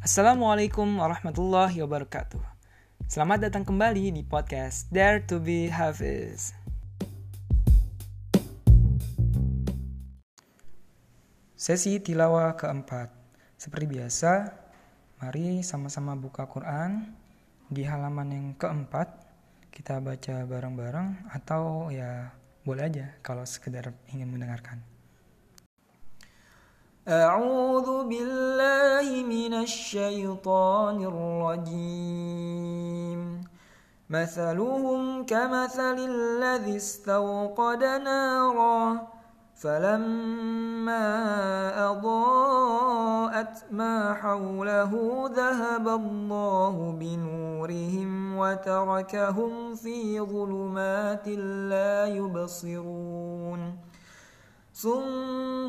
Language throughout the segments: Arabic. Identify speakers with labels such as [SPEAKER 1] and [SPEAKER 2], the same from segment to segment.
[SPEAKER 1] Assalamualaikum warahmatullahi wabarakatuh. Selamat datang kembali di podcast Dare to be Hafiz. Sesi tilawah keempat. Seperti biasa, mari sama-sama buka Quran di halaman yang keempat. Kita baca bareng-bareng atau ya boleh aja kalau sekedar ingin mendengarkan.
[SPEAKER 2] أعوذ بالله من الشيطان الرجيم. مثلهم كمثل الذي استوقد نارا فلما أضاءت ما حوله ذهب الله بنورهم وتركهم في ظلمات لا يبصرون. صم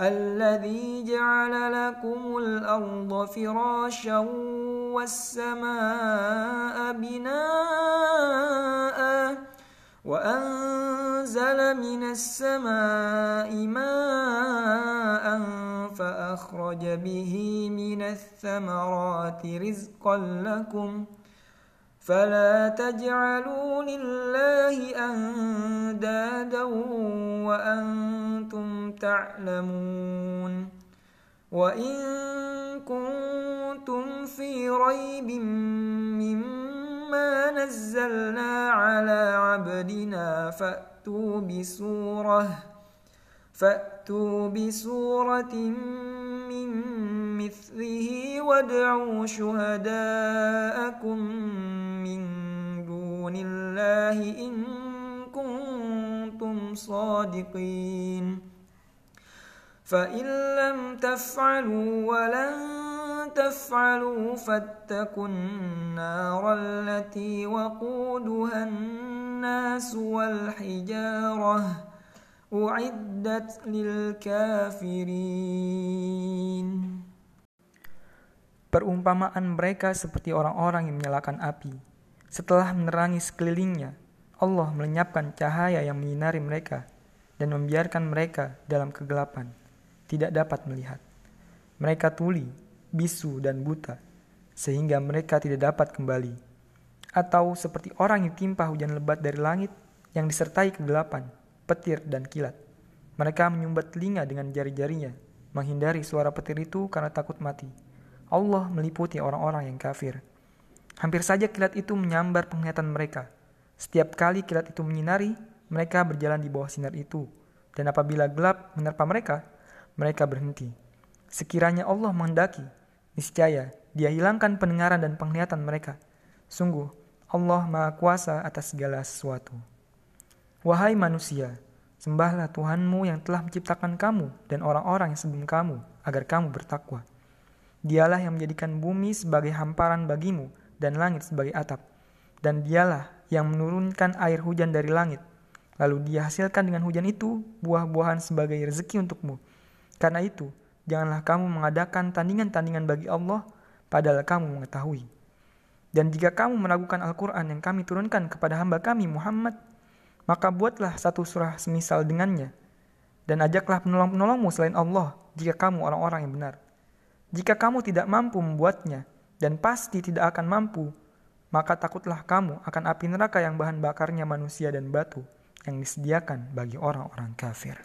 [SPEAKER 2] الذي جعل لكم الأرض فراشا والسماء بناء وأنزل من السماء ماء فأخرج به من الثمرات رزقا لكم فلا تجعلوا لله أندادا وأنتم تعلمون وإن كنتم في ريب مما نزلنا على عبدنا فأتوا بسورة فأتوا بسورة من مثله وادعوا شهداءكم من دون الله إن كنتم صادقين. فإن لم تفعلوا ولن تفعلوا فاتقوا النار التي وقودها الناس والحجارة أعدت للكافرين
[SPEAKER 1] Perumpamaan mereka seperti orang-orang yang menyalakan api. Setelah menerangi sekelilingnya, Allah melenyapkan cahaya yang menyinari mereka dan membiarkan mereka dalam kegelapan tidak dapat melihat. Mereka tuli, bisu, dan buta, sehingga mereka tidak dapat kembali. Atau seperti orang yang timpa hujan lebat dari langit yang disertai kegelapan, petir, dan kilat. Mereka menyumbat telinga dengan jari-jarinya, menghindari suara petir itu karena takut mati. Allah meliputi orang-orang yang kafir. Hampir saja kilat itu menyambar penglihatan mereka. Setiap kali kilat itu menyinari, mereka berjalan di bawah sinar itu. Dan apabila gelap menerpa mereka, mereka berhenti. Sekiranya Allah menghendaki, niscaya dia hilangkan pendengaran dan penglihatan mereka. Sungguh, Allah Maha Kuasa atas segala sesuatu. Wahai manusia, sembahlah Tuhanmu yang telah menciptakan kamu dan orang-orang yang sebelum kamu, agar kamu bertakwa. Dialah yang menjadikan bumi sebagai hamparan bagimu dan langit sebagai atap. Dan dialah yang menurunkan air hujan dari langit. Lalu dia hasilkan dengan hujan itu buah-buahan sebagai rezeki untukmu karena itu, janganlah kamu mengadakan tandingan-tandingan bagi Allah, padahal kamu mengetahui. Dan jika kamu meragukan Al-Quran yang kami turunkan kepada hamba kami Muhammad, maka buatlah satu surah semisal dengannya, dan ajaklah penolong-penolongmu selain Allah jika kamu orang-orang yang benar. Jika kamu tidak mampu membuatnya, dan pasti tidak akan mampu, maka takutlah kamu akan api neraka yang bahan bakarnya manusia dan batu yang disediakan bagi orang-orang kafir.